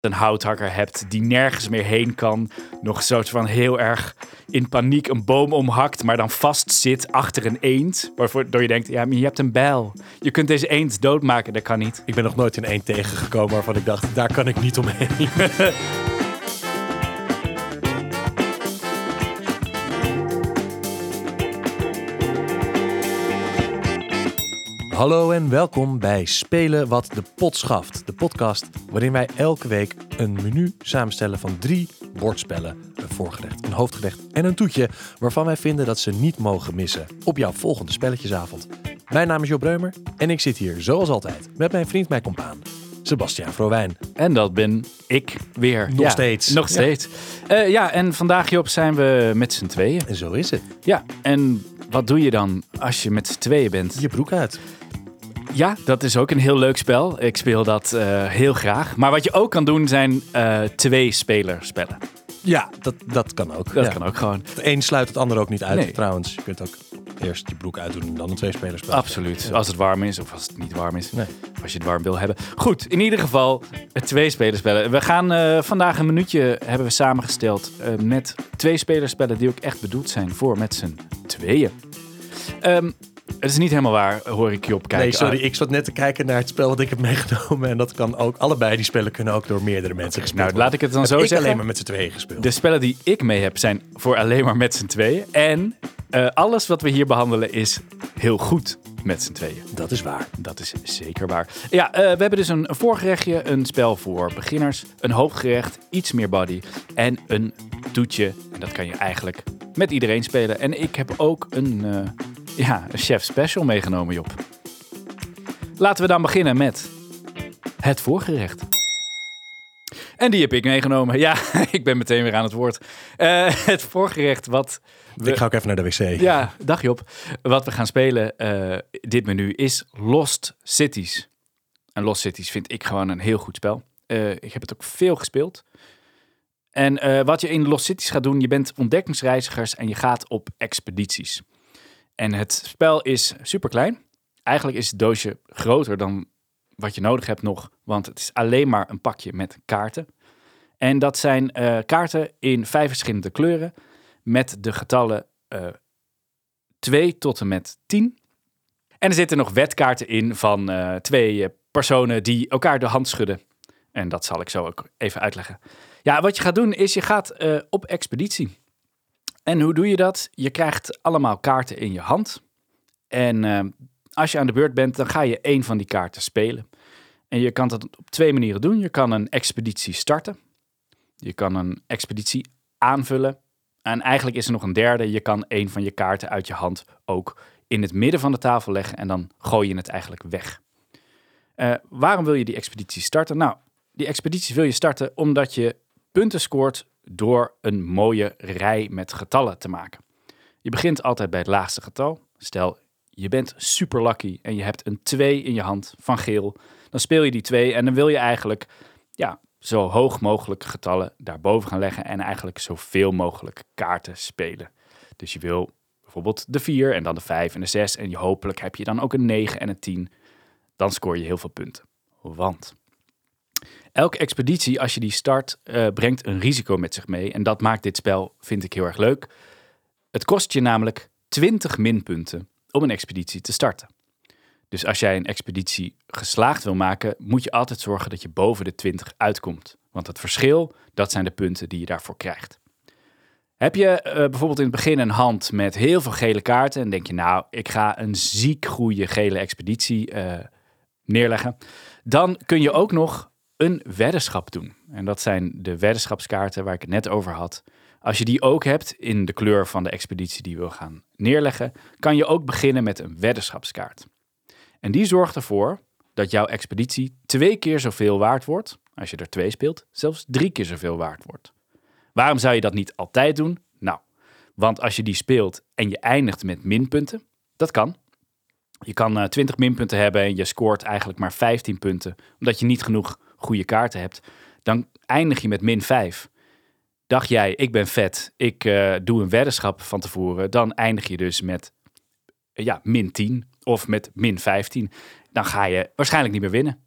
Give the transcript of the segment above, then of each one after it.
een houthakker hebt die nergens meer heen kan. Nog een soort van heel erg in paniek een boom omhakt, maar dan vast zit achter een eend. Waardoor je denkt, ja, maar je hebt een bijl. Je kunt deze eend doodmaken, dat kan niet. Ik ben nog nooit in één tegengekomen waarvan ik dacht, daar kan ik niet omheen. Hallo en welkom bij Spelen wat de pot schaft. De podcast waarin wij elke week een menu samenstellen van drie bordspellen. Een voorgerecht, een hoofdgerecht en een toetje waarvan wij vinden dat ze niet mogen missen op jouw volgende spelletjesavond. Mijn naam is Job Breumer en ik zit hier zoals altijd met mijn vriend, mijn compaan, Sebastiaan Vrowijn. En dat ben ik weer. Nog Ja, steeds. Nog steeds. Ja. ja, en vandaag Job zijn we met z'n tweeën. En zo is het. Ja, en wat doe je dan als je met z'n tweeën bent? Je broek uit. Ja, dat is ook een heel leuk spel. Ik speel dat eh, heel graag. Maar wat je ook kan doen zijn eh twee spelerspellen. Ja, dat, dat kan ook. Dat Ja. kan ook gewoon. Het een sluit het ander ook niet uit Nee. trouwens. Je kunt ook eerst je broek uitdoen en dan een tweespelerspel. Absoluut. Ja. Als het warm is of als het niet warm is. Nee. Als je het warm wil hebben. Goed, in ieder geval eh, twee spelerspellen. We gaan vandaag een minuutje hebben we samengesteld met twee spelerspellen die ook echt bedoeld zijn voor met z'n tweeën. Ehm, het is niet helemaal waar, hoor ik je op kijken. Nee, sorry. Ik zat net te kijken naar het spel wat ik heb meegenomen. En dat kan ook, allebei die spellen kunnen ook door meerdere mensen gespeeld nou, laat ik het dan Heb zo ik zeggen. alleen maar met z'n tweeën gespeeld. De spellen die ik mee heb zijn voor alleen maar met z'n tweeën. En eh, alles wat we hier behandelen is heel goed met z'n tweeën. Dat is waar. Dat is zeker waar. Ja, eh, we hebben dus een voorgerechtje, een spel voor beginners, een hoofdgerecht, iets meer body en een toetje. En dat kan je eigenlijk met iedereen spelen. En ik heb ook een, eh, ja, een chef special meegenomen, Job. Laten we dan beginnen met het voorgerecht. En die heb ik meegenomen. Ja, ik ben meteen weer aan het woord. Eh, het voorgerecht wat we- Ik ga ook even naar de wc. ja, dag Job. Wat we gaan spelen, eh, dit menu, is Lost Cities. En Lost Cities vind ik gewoon een heel goed spel. Eh, ik heb het ook veel gespeeld. En wat je in Lost Cities gaat doen, je bent ontdekkingsreizigers en je gaat op expedities. En het spel is super klein. Eigenlijk is het doosje groter dan wat je nodig hebt nog, want het is alleen maar een pakje met kaarten. En dat zijn eh, kaarten in vijf verschillende kleuren met de getallen eh 2 tot en met 10. En er zitten nog wetkaarten in van eh, twee personen die elkaar de hand schudden. En dat zal ik zo ook even uitleggen. Ja, wat je gaat doen is je gaat op expeditie. En hoe doe je dat? Je krijgt allemaal kaarten in je hand. En eh, als je aan de beurt bent, dan ga je één van die kaarten spelen. En je kan dat op twee manieren doen. Je kan een expeditie starten. Je kan een expeditie aanvullen. En eigenlijk is er nog een derde. Je kan een van je kaarten uit je hand ook in het midden van de tafel leggen en dan gooi je het eigenlijk weg. Eh, waarom wil je die expeditie starten? Nou, die expeditie wil je starten omdat je punten scoort door een mooie rij met getallen te maken. Je begint altijd bij het laagste getal. Stel, je bent super lucky en je hebt een 2 in je hand van geel. Dan speel je die 2 en dan wil je eigenlijk ja, zo hoog mogelijk getallen daarboven gaan leggen en eigenlijk zoveel mogelijk kaarten spelen. Dus je wil bijvoorbeeld de 4 en dan de 5 en de 6 en je, hopelijk heb je dan ook een 9 en een 10. Dan scoor je heel veel punten. Want elke expeditie, als je die start, eh, brengt een risico met zich mee. En dat maakt dit spel, vind ik, heel erg leuk. Het kost je namelijk 20 minpunten om een expeditie te starten. Dus als jij een expeditie geslaagd wil maken, moet je altijd zorgen dat je boven de 20 uitkomt. Want het verschil, dat zijn de punten die je daarvoor krijgt. Heb je eh, bijvoorbeeld in het begin een hand met heel veel gele kaarten en denk je, nou, ik ga een ziek goede gele expeditie eh, neerleggen, dan kun je ook nog een weddenschap doen. En dat zijn de weddenschapskaarten waar ik het net over had. Als je die ook hebt in de kleur van de expeditie die wil gaan neerleggen, kan je ook beginnen met een weddenschapskaart. En die zorgt ervoor dat jouw expeditie twee keer zoveel waard wordt, als je er twee speelt, zelfs drie keer zoveel waard wordt. Waarom zou je dat niet altijd doen? Nou, want als je die speelt en je eindigt met minpunten, dat kan. Je kan eh, 20 minpunten hebben en je scoort eigenlijk maar 15 punten, omdat je niet genoeg goede kaarten hebt. Dan eindig je met min 5. Dacht jij, ik ben vet, ik eh, doe een weddenschap van tevoren, dan eindig je dus met eh, ja, min 10 of met min 15. Dan ga je waarschijnlijk niet meer winnen.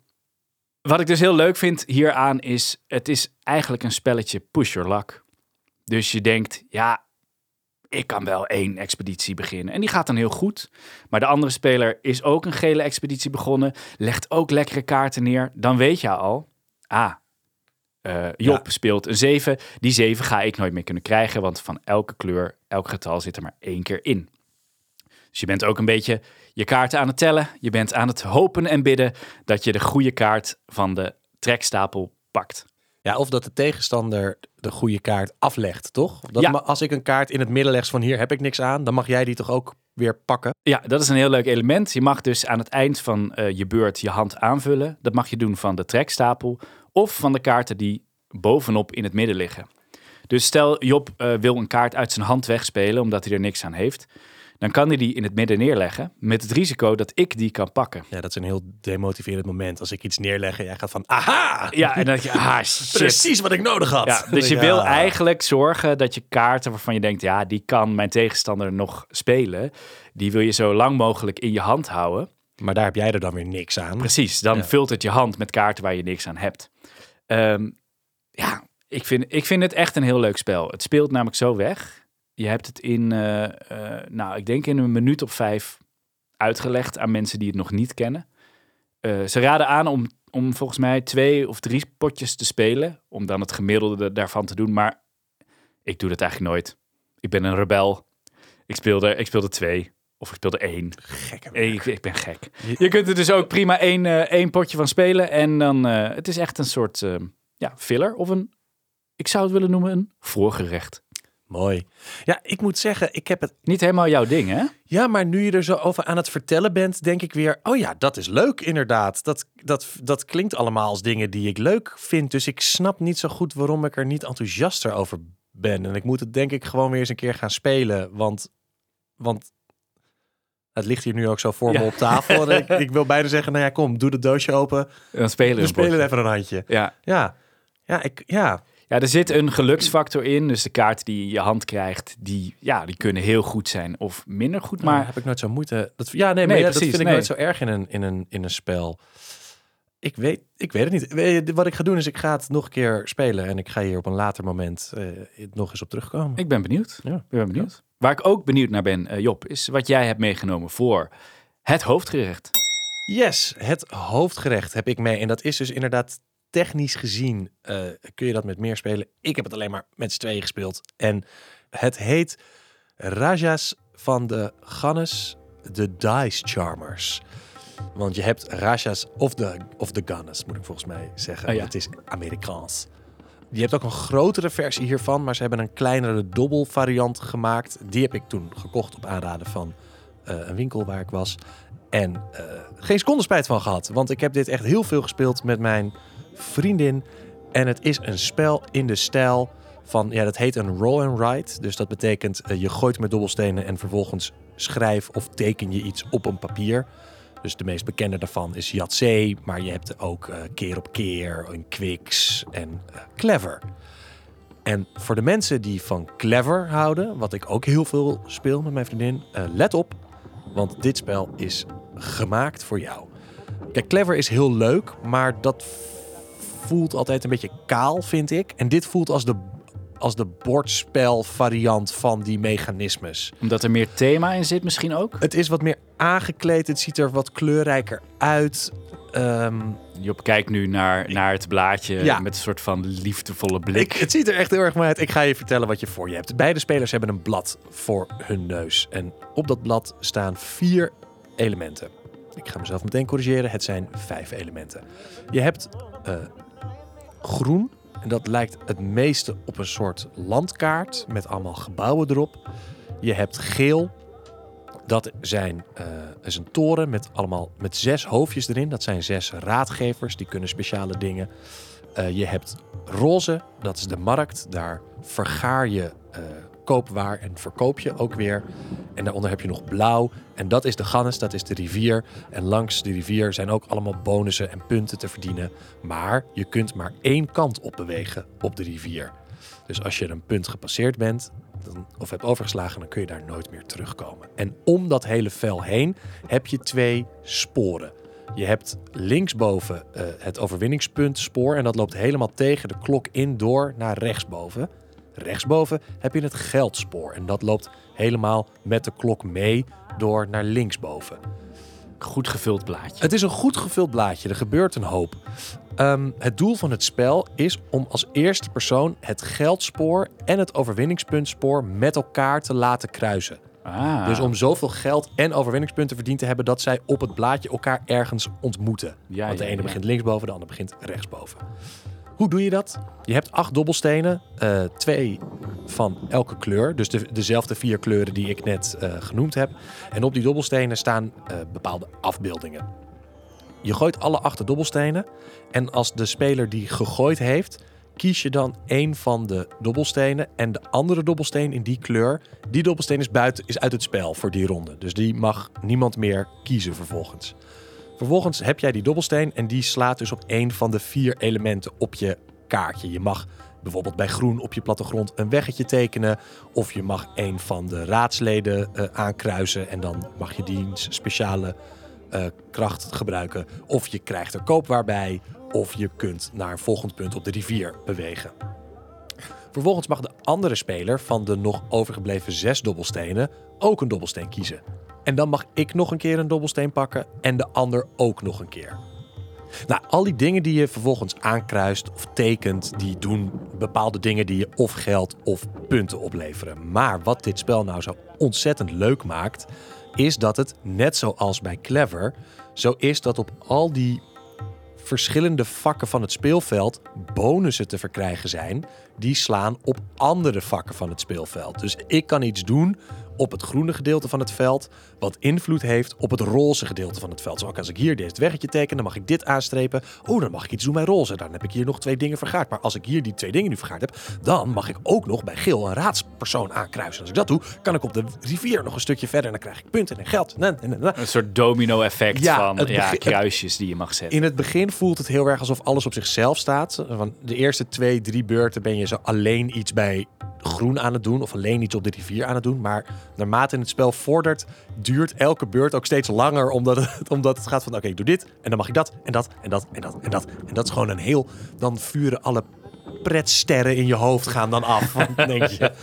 Wat ik dus heel leuk vind hieraan is, het is eigenlijk een spelletje push your luck. Dus je denkt, ja, ik kan wel één expeditie beginnen. En die gaat dan heel goed. Maar de andere speler is ook een gele expeditie begonnen, legt ook lekkere kaarten neer. Dan weet je al, ah, eh, Job speelt een 7. Die 7 ga ik nooit meer kunnen krijgen, want van elke kleur, elk getal zit er maar één keer in. Dus je bent ook een beetje je kaarten aan het tellen. Je bent aan het hopen en bidden dat je de goede kaart van de trekstapel pakt. Ja, of dat de tegenstander de goede kaart aflegt, toch? Dat Ja. Als ik een kaart in het midden leg van hier heb ik niks aan, dan mag jij die toch ook weer pakken? Ja, dat is een heel leuk element. Je mag dus aan het eind van eh, je beurt je hand aanvullen. Dat mag je doen van de trekstapel of van de kaarten die bovenop in het midden liggen. Dus stel Job eh, wil een kaart uit zijn hand wegspelen omdat hij er niks aan heeft. Dan kan hij die in het midden neerleggen met het risico dat ik die kan pakken. Ja, dat is een heel demotiverend moment. Als ik iets neerleg en jij gaat van, aha! Ja, en dan denk je, ah shit. Precies wat ik nodig had. Ja, dus je Ja. wil eigenlijk zorgen dat je kaarten waarvan je denkt, ja, die kan mijn tegenstander nog spelen. Die wil je zo lang mogelijk in je hand houden. Maar daar heb jij er dan weer niks aan. Precies, dan Ja. vult het je hand met kaarten waar je niks aan hebt. Ehm, ja, ik vind, ik vind het echt een heel leuk spel. Het speelt namelijk zo weg. Je hebt het in, eh, eh, nou, ik denk in een minuut of vijf uitgelegd aan mensen die het nog niet kennen. Eh, ze raden aan om, om volgens mij twee of drie potjes te spelen. Om dan het gemiddelde daarvan te doen. Maar ik doe dat eigenlijk nooit. Ik ben een rebel. Ik speelde, ik speelde twee. Of ik speelde één. Gekke Ik, ik ben gek. Je kunt er dus ook prima één, één potje van spelen. En dan, het is echt een soort ja, filler. Of een, ik zou het willen noemen, een voorgerecht. Mooi. Ja, ik moet zeggen, ik heb het... Niet helemaal jouw ding, hè? Ja, maar nu je er zo over aan het vertellen bent, denk ik weer... Oh ja, dat is leuk inderdaad. Dat, dat, dat klinkt allemaal als dingen die ik leuk vind. Dus ik snap niet zo goed waarom ik er niet enthousiaster over ben. En ik moet het denk ik gewoon weer eens een keer gaan spelen. Want, want het ligt hier nu ook zo voor me op tafel. En ik, ik wil bijna zeggen, nou ja, kom, doe het doosje open. Dan spelen we spelen even een handje. Ja. Ja, ja, ik, ja. Ja, er zit een geluksfactor in. Dus de kaarten die je in je hand krijgt, die, ja, die kunnen heel goed zijn of minder goed. Maar Maar heb ik nooit zo moeite. Dat, ja, nee, maar Nee, ja, precies, dat vind ik nooit zo erg in een, in een, in een spel. Ik weet, ik weet het niet. Wat ik ga doen is, ik ga het nog een keer spelen. En ik ga hier op een later moment eh, nog eens op terugkomen. ik ben benieuwd. Ja. Ik ben benieuwd. Waar ik ook benieuwd naar ben, eh, Job, is wat jij hebt meegenomen voor het hoofdgerecht. Yes, het hoofdgerecht heb ik mee. En dat is dus inderdaad technisch gezien, eh, kun je dat met meer spelen. Ik heb het alleen maar met z'n tweeën gespeeld. En het heet Rajas van de Gannes, de Dice Charmers. Want je hebt Rajas of de, of de Gannes, moet ik volgens mij zeggen. Oh ja. Het is Amerikaans. Je hebt ook een grotere versie hiervan, maar ze hebben een kleinere dobbel variant gemaakt. Die heb ik toen gekocht op aanraden van eh, een winkel waar ik was. En eh, geen seconde spijt van gehad. Want ik heb dit echt heel veel gespeeld met mijn vriendin. En het is een spel in de stijl van, ja, dat heet een roll and write. Dus dat betekent eh, je gooit met dobbelstenen en vervolgens schrijf of teken je iets op een papier. Dus de meest bekende daarvan is Yatzee, maar je hebt ook eh, keer op keer, en Quicks en eh, Clever. En voor de mensen die van Clever houden, wat ik ook heel veel speel met mijn vriendin, let op, want dit spel is gemaakt voor jou. Kijk, Clever is heel leuk, maar dat voelt altijd een beetje kaal, vind ik. En dit voelt als de, als de bordspel variant van die mechanismes. Omdat er meer thema in zit misschien ook. Het is wat meer aangekleed, het ziet er wat kleurrijker uit. Ehm, Job kijkt nu naar, naar het blaadje Ja. met een soort van liefdevolle blik. ik, het ziet er echt heel erg mooi uit. Ik ga je vertellen wat je voor je hebt. Beide spelers hebben een blad voor hun neus. En op dat blad staan vier elementen. Ik ga mezelf meteen corrigeren. Het zijn vijf elementen. Je hebt eh, groen. En dat lijkt het meeste op een soort landkaart met allemaal gebouwen erop. Je hebt geel. Dat zijn, eh, is een toren met allemaal met zes hoofdjes erin. Dat zijn zes raadgevers. Die kunnen speciale dingen. Eh, je hebt roze, dat is de markt. Daar vergaar je eh, koopwaar en verkoop je ook weer. En daaronder heb je nog blauw. En dat is de Gannes, dat is de rivier. En langs de rivier zijn ook allemaal bonussen en punten te verdienen. Maar je kunt maar één kant op bewegen op de rivier. Dus als je een punt gepasseerd bent dan, of hebt overgeslagen, dan kun je daar nooit meer terugkomen. En om dat hele vel heen heb je twee sporen. Je hebt linksboven eh, het overwinningspuntspoor en dat loopt helemaal tegen de klok in door naar rechtsboven. Rechtsboven heb je het geldspoor en dat loopt helemaal met de klok mee door naar linksboven. Goed gevuld blaadje. Het is een goed gevuld blaadje, er gebeurt een hoop. Ehm, het doel van het spel is om als eerste persoon het geldspoor en het overwinningspuntspoor met elkaar te laten kruisen. Ah, Dus om zoveel geld en overwinningspunten verdiend te hebben dat zij op het blaadje elkaar ergens ontmoeten. Ja, Want de ja, ene ja. begint linksboven, de ander begint rechtsboven. Hoe doe je dat? Je hebt acht dobbelstenen, eh, twee van elke kleur. Dus de, dezelfde vier kleuren die ik net eh, genoemd heb. En op die dobbelstenen staan eh, bepaalde afbeeldingen. Je gooit alle acht dobbelstenen. En als de speler die gegooid heeft, kies je dan één van de dobbelstenen. En de andere dobbelsteen in die kleur, die dobbelsteen is, buiten, is uit het spel voor die ronde. Dus die mag niemand meer kiezen vervolgens. Vervolgens heb jij die dobbelsteen en die slaat dus op één van de vier elementen op je kaartje. Je mag bijvoorbeeld bij groen op je plattegrond een weggetje tekenen. Of je mag een van de raadsleden eh, aankruisen en dan mag je diens speciale eh, kracht gebruiken. Of je krijgt er koopwaar bij. Of je kunt naar een volgend punt op de rivier bewegen. Vervolgens mag de andere speler van de nog overgebleven zes dobbelstenen ook een dobbelsteen kiezen. En dan mag ik nog een keer een dobbelsteen pakken en de ander ook nog een keer. Nou, al die dingen die je vervolgens aankruist of tekent, die doen bepaalde dingen die je of geld of punten opleveren. Maar wat dit spel nou zo ontzettend leuk maakt, is dat het, net zoals bij Clever, zo is dat op al die verschillende vakken van het speelveld bonussen te verkrijgen zijn die slaan op andere vakken van het speelveld. Dus ik kan iets doen op het groene gedeelte van het veld wat invloed heeft op het roze gedeelte van het veld. Zo ook als ik hier dit weggetje teken, dan mag ik dit aanstrepen. Oh, dan mag ik iets doen bij roze. Dan heb ik hier nog twee dingen vergaard. Maar als ik hier die twee dingen nu vergaard heb, dan mag ik ook nog bij geel een raadspersoon aankruisen. Als ik dat doe, kan ik op de rivier nog een stukje verder en dan krijg ik punten en geld. Na, na, na, na. Een soort domino-effect Ja, van ja, kruisjes die je mag zetten. In het begin voelt het heel erg alsof alles op zichzelf staat. Van de eerste twee, drie beurten ben je zo alleen iets bij groen aan het doen. Of alleen iets op de rivier aan het doen. Maar naarmate in het spel vordert, duurt elke beurt ook steeds langer. Omdat het, omdat het gaat van oké, ik doe dit. En dan mag ik dat en dat en dat en dat en dat. En dat is gewoon een heel... Dan vuren alle pretsterren in je hoofd gaan dan af. Denk je...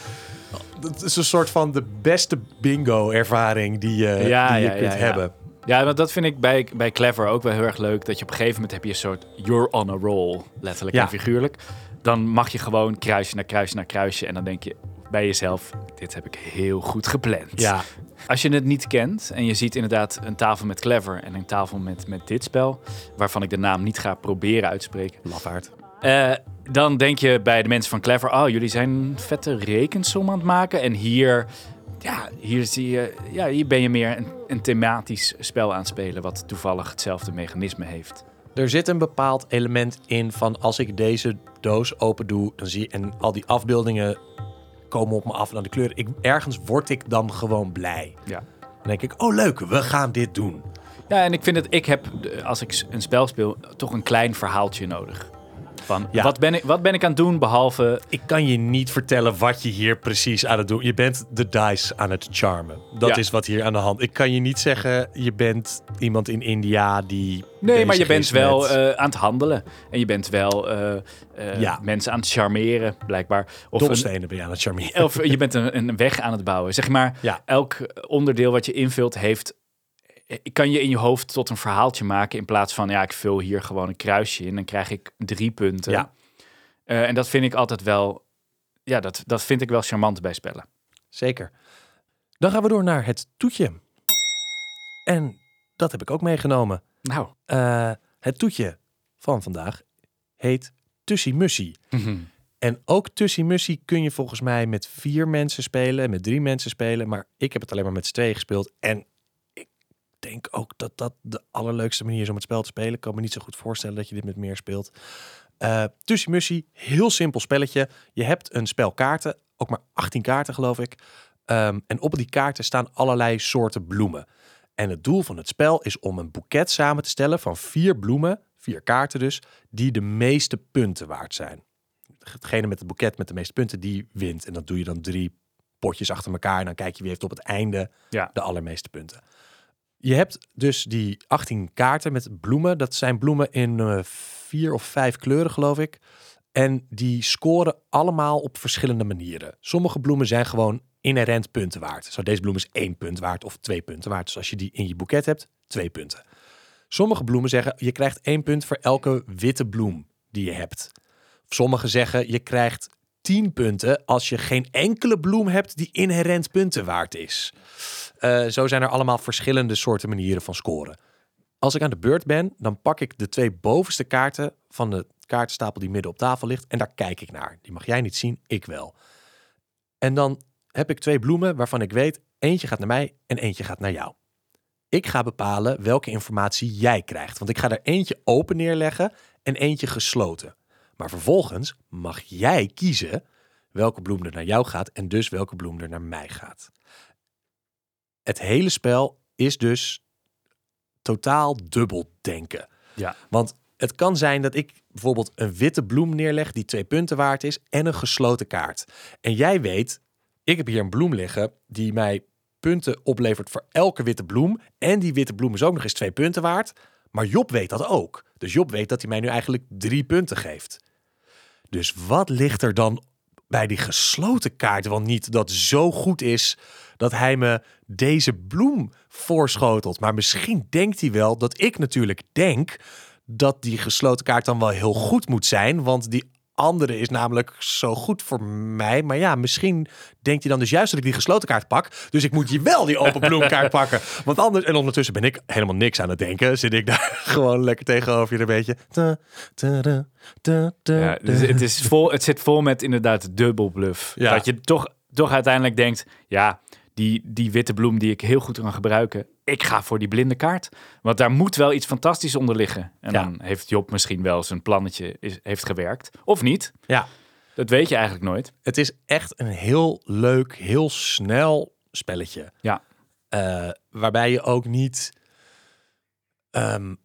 Dat is een soort van de beste bingo-ervaring die je, Ja, die je ja, kunt ja, hebben. Ja, want dat vind ik bij, bij Clever ook wel heel erg leuk. Dat je op een gegeven moment heb je een soort you're on a roll. Letterlijk en figuurlijk. Dan mag je gewoon kruisje naar kruisje naar kruisje. En dan denk je bij jezelf, dit heb ik heel goed gepland. Ja, Als je het niet kent en je ziet inderdaad een tafel met Clever en een tafel met, met dit spel, waarvan ik de naam niet ga proberen uitspreken, lafaard. eh, dan denk je bij de mensen van Clever, oh, jullie zijn een vette rekensom aan het maken. En hier, ja, hier, zie je, ja, hier ben je meer een, een thematisch spel aan het spelen, wat toevallig hetzelfde mechanisme heeft. Er zit een bepaald element in van als ik deze doos open doe, dan zie je en al die afbeeldingen komen op me af en dan de kleuren. Ik, ergens word ik dan gewoon blij. Ja. Dan denk ik, oh leuk, we gaan dit doen. Ja, en ik vind het, ik heb, als ik een spel speel, toch een klein verhaaltje nodig. Van, Ja. wat, ben ik, wat ben ik aan het doen, behalve... Ik kan je niet vertellen wat je hier precies aan het doen. Je bent de dice aan het charmen. Dat Ja. is wat hier aan de hand. Ik kan je niet zeggen, je bent iemand in India die. Nee, maar je bent wel met eh, aan het handelen. En je bent wel eh, eh, Ja. mensen aan het charmeren, blijkbaar. Of, een, dobbelstenen ben je aan het charmeren. of je bent een, een weg aan het bouwen. Zeg maar, Ja. elk onderdeel wat je invult heeft... Kan je in je hoofd tot een verhaaltje maken in plaats van... ja, ik vul hier gewoon een kruisje in. Dan krijg ik drie punten. Ja. Eh, en dat vind ik altijd wel... Ja, dat, dat vind ik wel charmant bij spellen. Zeker. Dan gaan we door naar het toetje. En dat heb ik ook meegenomen. Nou. Eh, het toetje van vandaag heet Tussie Mussie. En ook Tussie Mussie kun je volgens mij met vier mensen spelen, met drie mensen spelen. Maar ik heb het alleen maar met z'n tweeën gespeeld. En denk ook dat dat de allerleukste manier is om het spel te spelen. Ik kan me niet zo goed voorstellen dat je dit met meer speelt. Eh Tussie Mussie, heel simpel spelletje. Je hebt een spel kaarten, ook maar 18 kaarten geloof ik. Ehm, en op die kaarten staan allerlei soorten bloemen. En het doel van het spel is om een boeket samen te stellen van vier bloemen, vier kaarten dus, die de meeste punten waard zijn. Degene met het boeket met de meeste punten, die wint. En dat doe je dan drie potjes achter elkaar. En dan kijk je wie heeft op het einde Ja. de allermeeste punten. Je hebt dus die 18 kaarten met bloemen. Dat zijn bloemen in eh, vier of vijf kleuren, geloof ik. En die scoren allemaal op verschillende manieren. Sommige bloemen zijn gewoon inherent punten waard. Zo deze bloem is één punt waard of twee punten waard. Dus als je die in je boeket hebt, twee punten. Sommige bloemen zeggen je krijgt één punt voor elke witte bloem die je hebt. Sommigen zeggen je krijgt 10 punten als je geen enkele bloem hebt die inherent punten waard is. Uh, zo zijn er allemaal verschillende soorten manieren van scoren. Als ik aan de beurt ben, dan pak ik de twee bovenste kaarten van de kaartenstapel die midden op tafel ligt en daar kijk ik naar. Die mag jij niet zien, ik wel. En dan heb ik twee bloemen waarvan ik weet, eentje gaat naar mij en eentje gaat naar jou. Ik ga bepalen welke informatie jij krijgt, want ik ga er eentje open neerleggen en eentje gesloten. Maar vervolgens mag jij kiezen welke bloem er naar jou gaat en dus welke bloem er naar mij gaat. Het hele spel is dus totaal dubbel denken. Ja. Want het kan zijn dat ik bijvoorbeeld een witte bloem neerleg die twee punten waard is en een gesloten kaart. En jij weet, ik heb hier een bloem liggen die mij punten oplevert voor elke witte bloem. En die witte bloem is ook nog eens twee punten waard. Maar Job weet dat ook. Dus Job weet dat hij mij nu eigenlijk drie punten geeft. Dus wat ligt er dan bij die gesloten kaart wel niet dat zo goed is dat hij me deze bloem voorschotelt? Maar misschien denkt hij wel dat ik natuurlijk denk dat die gesloten kaart dan wel heel goed moet zijn, want die andere is namelijk zo goed voor mij. Maar ja, misschien denkt hij dan dus juist dat ik die gesloten kaart pak. Dus ik moet hier wel die open bloemkaart pakken. Want anders, en ondertussen ben ik helemaal niks aan het denken. Zit ik daar gewoon lekker tegenover je een beetje. Ja, dus het, is vol, het zit vol met inderdaad dubbel bluff. Ja. Dat je toch, toch uiteindelijk denkt, ja, die, die witte bloem die ik heel goed kan gebruiken. Ik ga voor die blinde kaart. Want daar moet wel iets fantastisch onder liggen. En dan heeft Job misschien wel zijn plannetje is, heeft gewerkt. Of niet. Ja. Dat weet je eigenlijk nooit. Het is echt een heel leuk, heel snel spelletje. Ja. Uh, waarbij je ook niet um,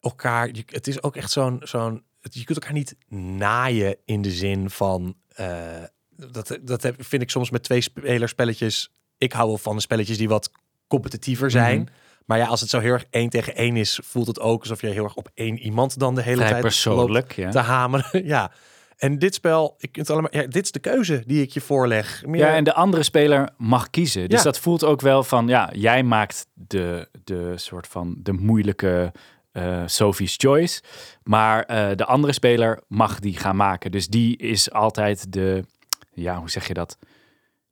elkaar. Je, het is ook echt zo'n. zo'n je kunt elkaar niet naaien in de zin van. Uh, dat, dat heb, vind ik soms met twee spelerspelletjes. Ik hou wel van de spelletjes die wat competitiever zijn. Mhm. Maar ja, als het zo heel erg één tegen één is, voelt het ook alsof je heel erg op één iemand dan de hele tijd persoonlijk ja. te hameren. ja. En dit spel, ik kunt allemaal, ja, dit is de keuze die ik je voorleg. Meer... Ja, en de andere speler mag kiezen. Dus dat voelt ook wel van, ja, jij maakt de, de soort van de moeilijke uh, Sophie's Choice. Maar uh, de andere speler mag die gaan maken. Dus die is altijd de, ja, hoe zeg je dat?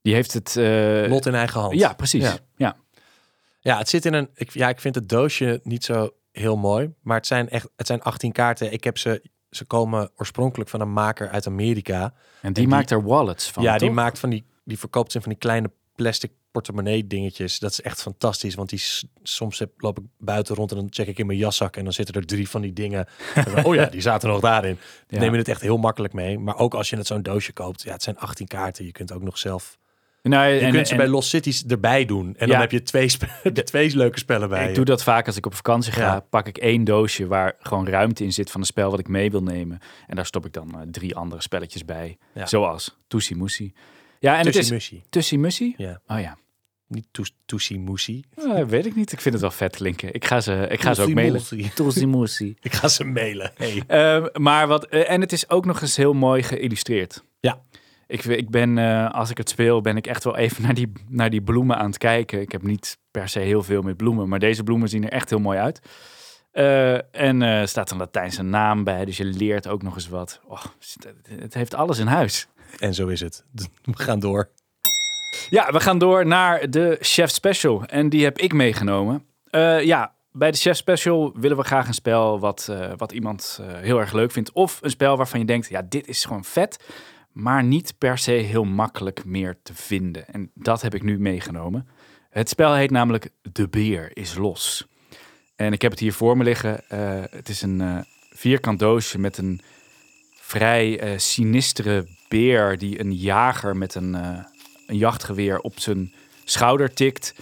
Die heeft het... Uh... Lot in eigen hand. Ja, precies. Ja. ja. Ja. het zit in een... Ik, ja, ik vind het doosje niet zo heel mooi. Maar het zijn echt... Het zijn 18 kaarten. Ik heb ze... Ze komen oorspronkelijk van een maker uit Amerika. En die, maakt er wallets van, Ja, die maakt van die... Die verkoopt ze van die kleine plastic portemonnee dingetjes. Dat is echt fantastisch. Want die soms heb, loop ik buiten rond en dan check ik in mijn jaszak en dan zitten er drie van die dingen. oh ja, die zaten nog daarin. Ja. Neem je het echt heel makkelijk mee. Maar ook als je het zo'n doosje koopt, ja, het zijn 18 kaarten. Je kunt ook nog zelf. Nou, je en, kunt ze bij Lost Cities erbij doen. En dan heb je twee, de twee leuke spellen bij. Ik doe dat vaak als ik op vakantie ga. Pak ik één doosje waar gewoon ruimte in zit van een spel wat ik mee wil nemen. En daar stop ik dan uh, drie andere spelletjes bij. Zoals Toesie Moesie. Ja, en Tussie het is Mussie. Tussie Mussie? Ja. Oh ja. Niet Toesie Moesie. Uh, weet ik niet. Ik vind het wel vet klinken. Ik ga ze, ik ga ze ook mailen. Toesie Moesie. ik ga ze mailen. Hey. Uh, maar wat, uh, en het is ook nog eens heel mooi geïllustreerd. Ja. Ik, ik ben, uh, als ik het speel, ben ik echt wel even naar die, naar die bloemen aan het kijken. Ik heb niet per se heel veel met bloemen, maar deze bloemen zien er echt heel mooi uit. en er staat een Latijnse naam bij, dus je leert ook nog eens wat. Oh, het heeft alles in huis. En zo is het. We gaan door. Ja, we gaan door naar de Chef Special. En die heb ik meegenomen. Ja, bij de Chef Special willen we graag een spel wat, wat iemand heel erg leuk vindt. Of een spel waarvan je denkt, ja, dit is gewoon vet. Maar niet per se heel makkelijk meer te vinden. En dat heb ik nu meegenomen. Het spel heet namelijk De Beer is Los. En ik heb het hier voor me liggen. het is een vierkant doosje met een vrij sinistere beer die een jager met een een jachtgeweer op zijn schouder tikt.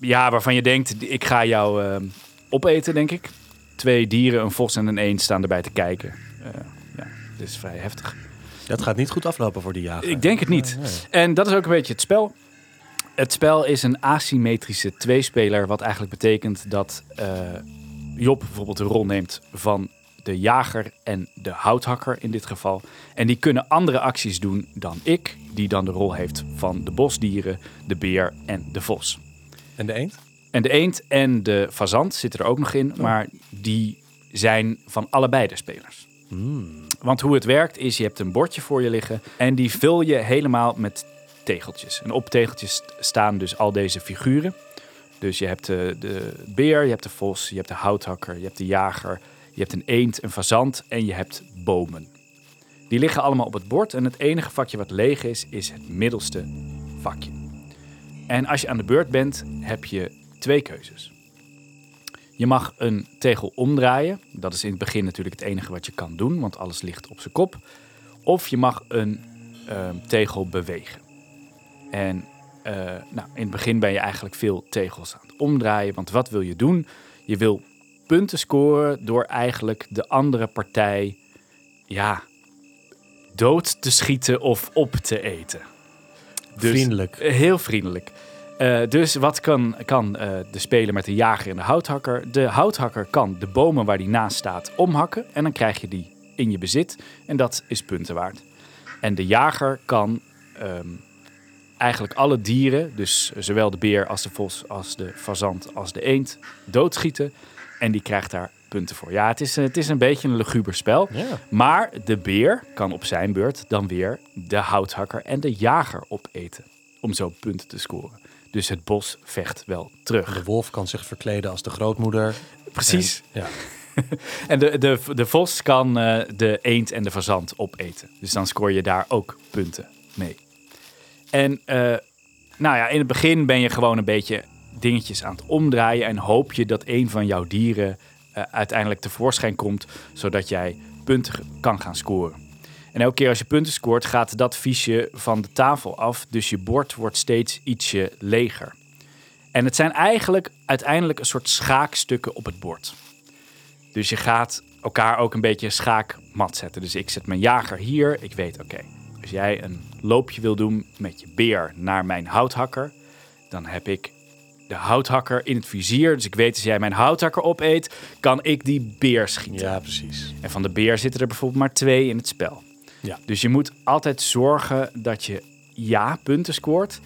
Ja, waarvan je denkt, ik ga jou opeten, denk ik. Twee dieren, een vos en een eend staan erbij te kijken. Ja, dit is vrij heftig. Dat gaat niet goed aflopen voor die jager. Ik denk het niet. En dat is ook een beetje het spel. Het spel is een asymmetrische tweespeler, wat eigenlijk betekent dat eh, Job bijvoorbeeld de rol neemt van de jager en de houthakker in dit geval. En die kunnen andere acties doen dan ik, die dan de rol heeft van de bosdieren, de beer en de vos. En de eend? En de eend en de fazant zitten er ook nog in, maar die zijn van allebei de spelers. Want hoe het werkt is, je hebt een bordje voor je liggen en die vul je helemaal met tegeltjes. En op tegeltjes staan dus al deze figuren. Dus je hebt de, de beer, je hebt de vos, je hebt de houthakker, je hebt de jager, je hebt een eend, een fazant en je hebt bomen. Die liggen allemaal op het bord en het enige vakje wat leeg is, is het middelste vakje. En als je aan de beurt bent, heb je twee keuzes. Je mag een tegel omdraaien. Dat is in het begin natuurlijk het enige wat je kan doen, want alles ligt op zijn kop. Of je mag een ehm, tegel bewegen. En eh, nou, in het begin ben je eigenlijk veel tegels aan het omdraaien. Want wat wil je doen? Je wil punten scoren door eigenlijk de andere partij ja, dood te schieten of op te eten. Dus- Vriendelijk. Heel vriendelijk. Eh, dus wat kan, kan eh, de speler met de jager en de houthakker? De houthakker kan de bomen waar die naast staat omhakken. En dan krijg je die in je bezit. En dat is punten waard. En de jager kan ehm, eigenlijk alle dieren, dus zowel de beer als de vos, als de fazant, als de eend, doodschieten. En die krijgt daar punten voor. Ja, het is, het is een beetje een luguber spel. Maar de beer kan op zijn beurt dan weer de houthakker en de jager opeten. Om zo punten te scoren. Dus het bos vecht wel terug. De wolf kan zich verkleden als de grootmoeder. Precies. En- ja. En de, de, de vos kan eh, de eend en de fazant opeten. Dus dan scoor je daar ook punten mee. En eh, nou ja, in het begin ben je gewoon een beetje dingetjes aan het omdraaien. En hoop je dat een van jouw dieren eh, uiteindelijk tevoorschijn komt. Zodat jij punten kan gaan scoren. En elke keer als je punten scoort, gaat dat viesje van de tafel af. Dus je bord wordt steeds ietsje leger. En het zijn eigenlijk uiteindelijk een soort schaakstukken op het bord. Dus je gaat elkaar ook een beetje schaakmat zetten. Dus ik zet mijn jager hier. Ik weet, oké, als jij een loopje wil doen met je beer naar mijn houthakker, dan heb ik de houthakker in het vizier. Dus ik weet, als jij mijn houthakker opeet, kan ik die beer schieten. ja, precies. En van de beer zitten er bijvoorbeeld maar twee in het spel. Ja. Dus je moet altijd zorgen dat je ja punten scoort,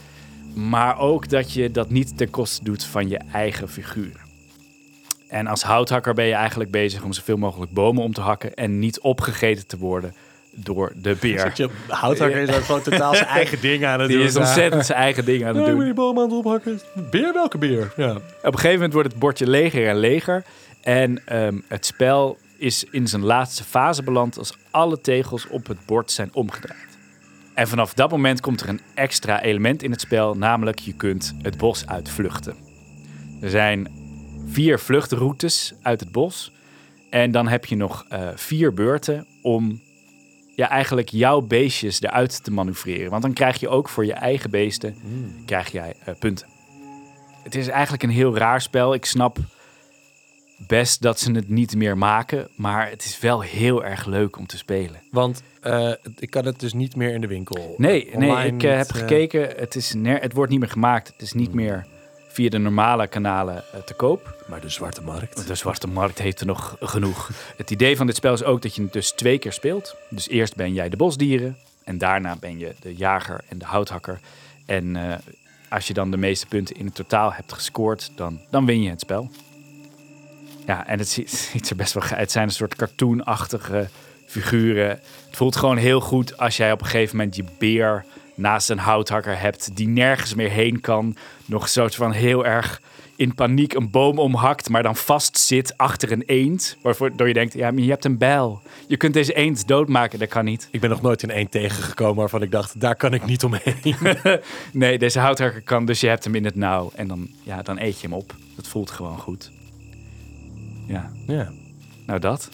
maar ook dat je dat niet ten koste doet van je eigen figuren. En als houthakker ben je eigenlijk bezig om zoveel mogelijk bomen om te hakken en niet opgegeten te worden door de beer. Je houthakker is gewoon totaal zijn eigen ding aan het Die doen. is ontzettend zijn eigen ding aan het ik doen. moet die boom aan het ophakken. Beer? Welke beer? Ja. Op een gegeven moment wordt het bordje leger en leger. En ehm, het spel is in zijn laatste fase beland als alle tegels op het bord zijn omgedraaid. En vanaf dat moment komt er een extra element in het spel, namelijk je kunt het bos uitvluchten. Er zijn vier vluchtroutes uit het bos. En dan heb je nog eh, vier beurten om ja, eigenlijk jouw beestjes eruit te manoeuvreren. Want dan krijg je ook voor je eigen beesten krijg jij eh, punten. Het is eigenlijk een heel raar spel. Ik snap best dat ze het niet meer maken, maar het is wel heel erg leuk om te spelen. Want eh, ik kan het dus niet meer in de winkel. Nee, nee Online ik eh, heb eh, gekeken. Het, is het wordt niet meer gemaakt. Het is niet meer via de normale kanalen eh, te koop. Maar de zwarte markt. De zwarte markt heeft er nog genoeg. Het idee van dit spel is ook dat je het dus twee keer speelt. Dus eerst ben jij de bosdieren en daarna ben je de jager en de houthakker. En eh, als je dan de meeste punten in het totaal hebt gescoord, dan, dan win je het spel. Ja, en het ziet, er best wel Het zijn een soort cartoonachtige figuren. Het voelt gewoon heel goed als jij op een gegeven moment je beer naast een houthakker hebt die nergens meer heen kan. Nog een soort van heel erg in paniek een boom omhakt, maar dan vast zit achter een eend. Waardoor je denkt, ja, maar je hebt een bijl. Je kunt deze eend doodmaken, dat kan niet. Ik ben nog nooit in één tegengekomen waarvan ik dacht, daar kan ik niet omheen. Nee, deze houthakker kan, dus je hebt hem in het nauw. En dan, ja, dan eet je hem op. Dat voelt gewoon goed. Ja, ja. nou dat.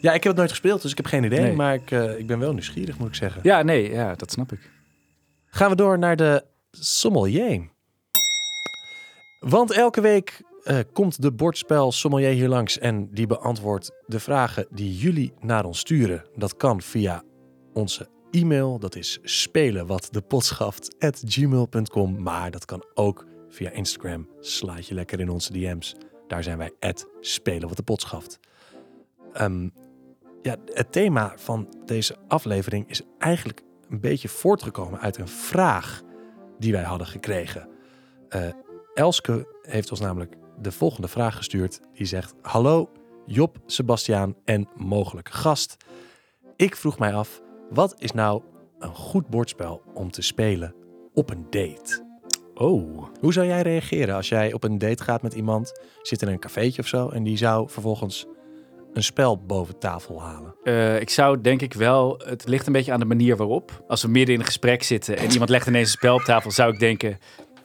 ja, ik heb het nooit gespeeld, dus ik heb geen idee. Nee. Maar ik, eh, ik ben wel nieuwsgierig, moet ik zeggen. Ja, nee, ja, dat snap ik. Gaan we door naar de sommelier. Want elke week eh, komt de bordspel sommelier hier langs en die beantwoordt de vragen die jullie naar ons sturen. Dat kan via onze e-mail. Dat is spelenwatdepotschaft.gmail.com. Maar dat kan ook via Instagram. Slaat je lekker in onze DM's. Daar zijn wij spelen wat de potschaft. Ehm, ja, het thema van deze aflevering is eigenlijk een beetje voortgekomen uit een vraag die wij hadden gekregen. Eh, Elske heeft ons namelijk de volgende vraag gestuurd. Die zegt: Hallo Job, Sebastiaan en mogelijke gast. Ik vroeg mij af, wat is nou een goed bordspel om te spelen op een date? Oh. Hoe zou jij reageren als jij op een date gaat met iemand, zit in een cafeetje of zo, en die zou vervolgens een spel boven tafel halen? Uh, ik zou denk ik wel, het ligt een beetje aan de manier waarop. Als we midden in een gesprek zitten en iemand legt ineens een spel op tafel, zou ik denken,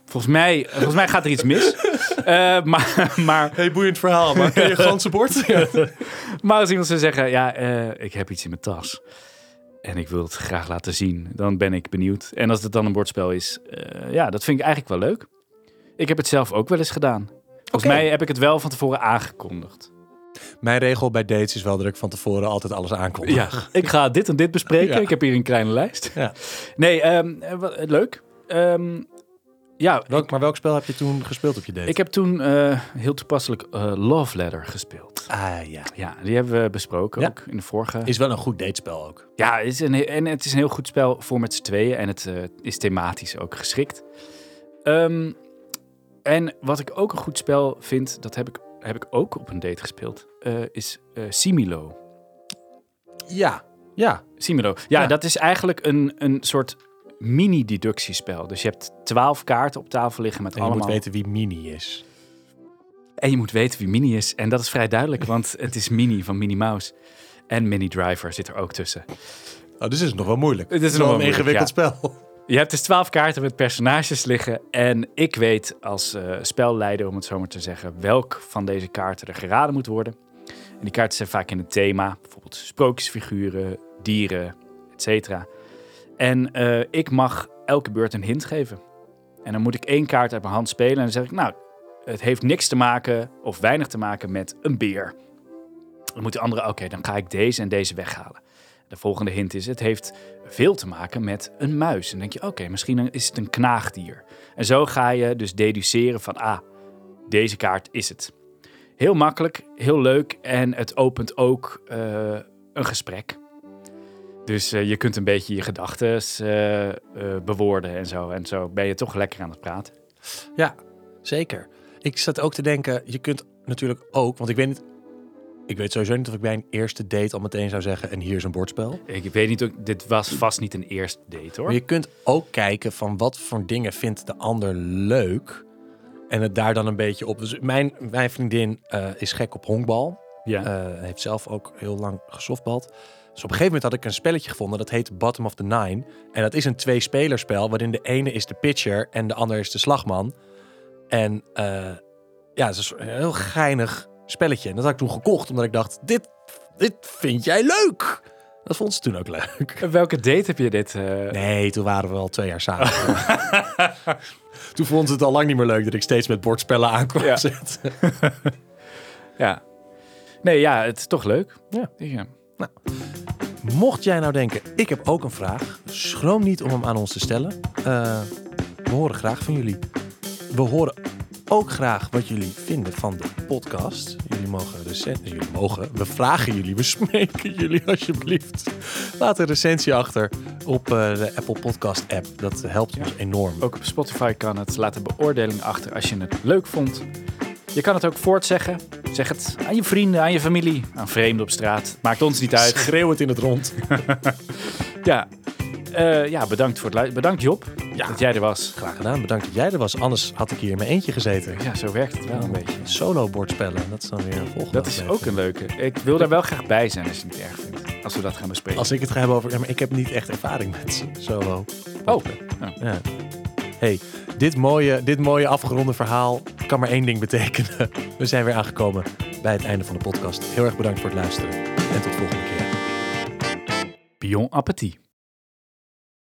volgens mij, volgens mij gaat er iets mis. Uh, maar, maar... Hey, boeiend verhaal, maar ken je ganse bord? maar als iemand zou zeggen, ja, uh, ik heb iets in mijn tas en ik wil het graag laten zien, dan ben ik benieuwd. En als het dan een bordspel is, uh, ja, dat vind ik eigenlijk wel leuk. Ik heb het zelf ook wel eens gedaan. Volgens okay. mij heb ik het wel van tevoren aangekondigd. Mijn regel bij dates is wel dat ik van tevoren altijd alles aankondig. Ja, ik ga dit en dit bespreken. Ja. Ik heb hier een kleine lijst. Ja. Nee, um, leuk. Um, ja, welk, maar welk spel heb je toen gespeeld op je date? Ik heb toen uh, heel toepasselijk uh, Love Letter gespeeld. Ah ja. Ja, die hebben we besproken ja. ook in de vorige. Is wel een goed datespel ook. Ja, is een, en het is een heel goed spel voor met z'n tweeën en het uh, is thematisch ook geschikt. Um, en wat ik ook een goed spel vind, dat heb ik, heb ik ook op een date gespeeld, is Similo. Ja, ja. Similo. Ja, ja, dat is eigenlijk een, een soort mini-deductiespel. Dus je hebt twaalf kaarten op tafel liggen met en je allemaal... moet weten wie Mini is. En je moet weten wie Mini is. En dat is vrij duidelijk, want het is Mini van Minnie Mouse. En Mini Driver zit er ook tussen. Oh, dus is het nog wel moeilijk. Het is nog wel een ingewikkeld spel. Je hebt dus twaalf kaarten met personages liggen. En ik weet als uh, spelleider, om het zo maar te zeggen, welk van deze kaarten er geraden moet worden. En die kaarten zijn vaak in een thema. Bijvoorbeeld sprookjesfiguren, dieren, et cetera. En uh, ik mag elke beurt een hint geven. En dan moet ik één kaart uit mijn hand spelen. En dan zeg ik, nou, het heeft niks te maken of weinig te maken met een beer. Dan moet de andere, oké, dan ga ik deze en deze weghalen. De volgende hint is, het heeft veel te maken met een muis. En dan denk je, oké, misschien is het een knaagdier. En zo ga je dus deduceren van, ah, deze kaart is het. Heel makkelijk, heel leuk en het opent ook uh, een gesprek. Dus uh, je kunt een beetje je gedachten uh, uh, bewoorden en zo. En zo ben je toch lekker aan het praten. Ja, zeker. Ik zat ook te denken, je kunt natuurlijk ook, want ik weet niet, ik weet sowieso niet of ik bij een eerste date al meteen zou zeggen, en hier is een bordspel. Ik weet niet, dit was vast niet een eerste date hoor. Maar je kunt ook kijken van wat voor dingen vindt de ander leuk. En het daar dan een beetje op. Dus mijn, mijn vriendin is gek op honkbal. Ja. heeft zelf ook heel lang gesoftbald. Dus op een gegeven moment had ik een spelletje gevonden dat heet Bottom of the Nine. En dat is een twee-spelerspel waarin de ene is de pitcher en de ander is de slagman. En uh, ja, het is een heel geinig spelletje. En dat had ik toen gekocht omdat ik dacht, dit, dit vind jij leuk. Dat vond ze toen ook leuk. welke date heb je dit? Uh... Nee, toen waren we al twee jaar samen. toen vond ze het al lang niet meer leuk dat ik steeds met bordspellen aankwam ja. zetten. ja. Nee, ja, het is toch leuk. Ja. ja. Nou, mocht jij nou denken, ik heb ook een vraag, schroom niet om hem aan ons te stellen. Uh, we horen graag van jullie. We horen ook graag wat jullie vinden van de podcast. Jullie mogen recensie, jullie mogen, we vragen jullie, we smeken jullie alsjeblieft. Laat een recensie achter op uh, de Apple Podcast app. Dat helpt ons enorm. Ook op Spotify kan het. Laat een beoordeling achter als je het leuk vond. Je kan het ook voortzeggen. Zeg het aan je vrienden, aan je familie, aan vreemden op straat. Maakt ons niet uit. Schreeuw het in het rond. ja. Uh, ja, bedankt voor het luisteren. Bedankt Job ja. dat jij er was. Graag gedaan. Bedankt dat jij er was. Anders had ik hier in mijn eentje gezeten. Ja, zo werkt het wel een beetje. Solo bordspellen. Dat is dan weer een volgende Dat is ook een leuke. Ik wil daar wel graag bij zijn als je het niet erg vindt. Als we dat gaan bespreken. Als ik het ga hebben over... Ja, maar ik heb niet echt ervaring met solo. Oh. Ja. Hey, dit mooie, dit mooie afgeronde verhaal kan maar één ding betekenen. We zijn weer aangekomen bij het einde van de podcast. Heel erg bedankt voor het luisteren en tot volgende keer. Pion appétit.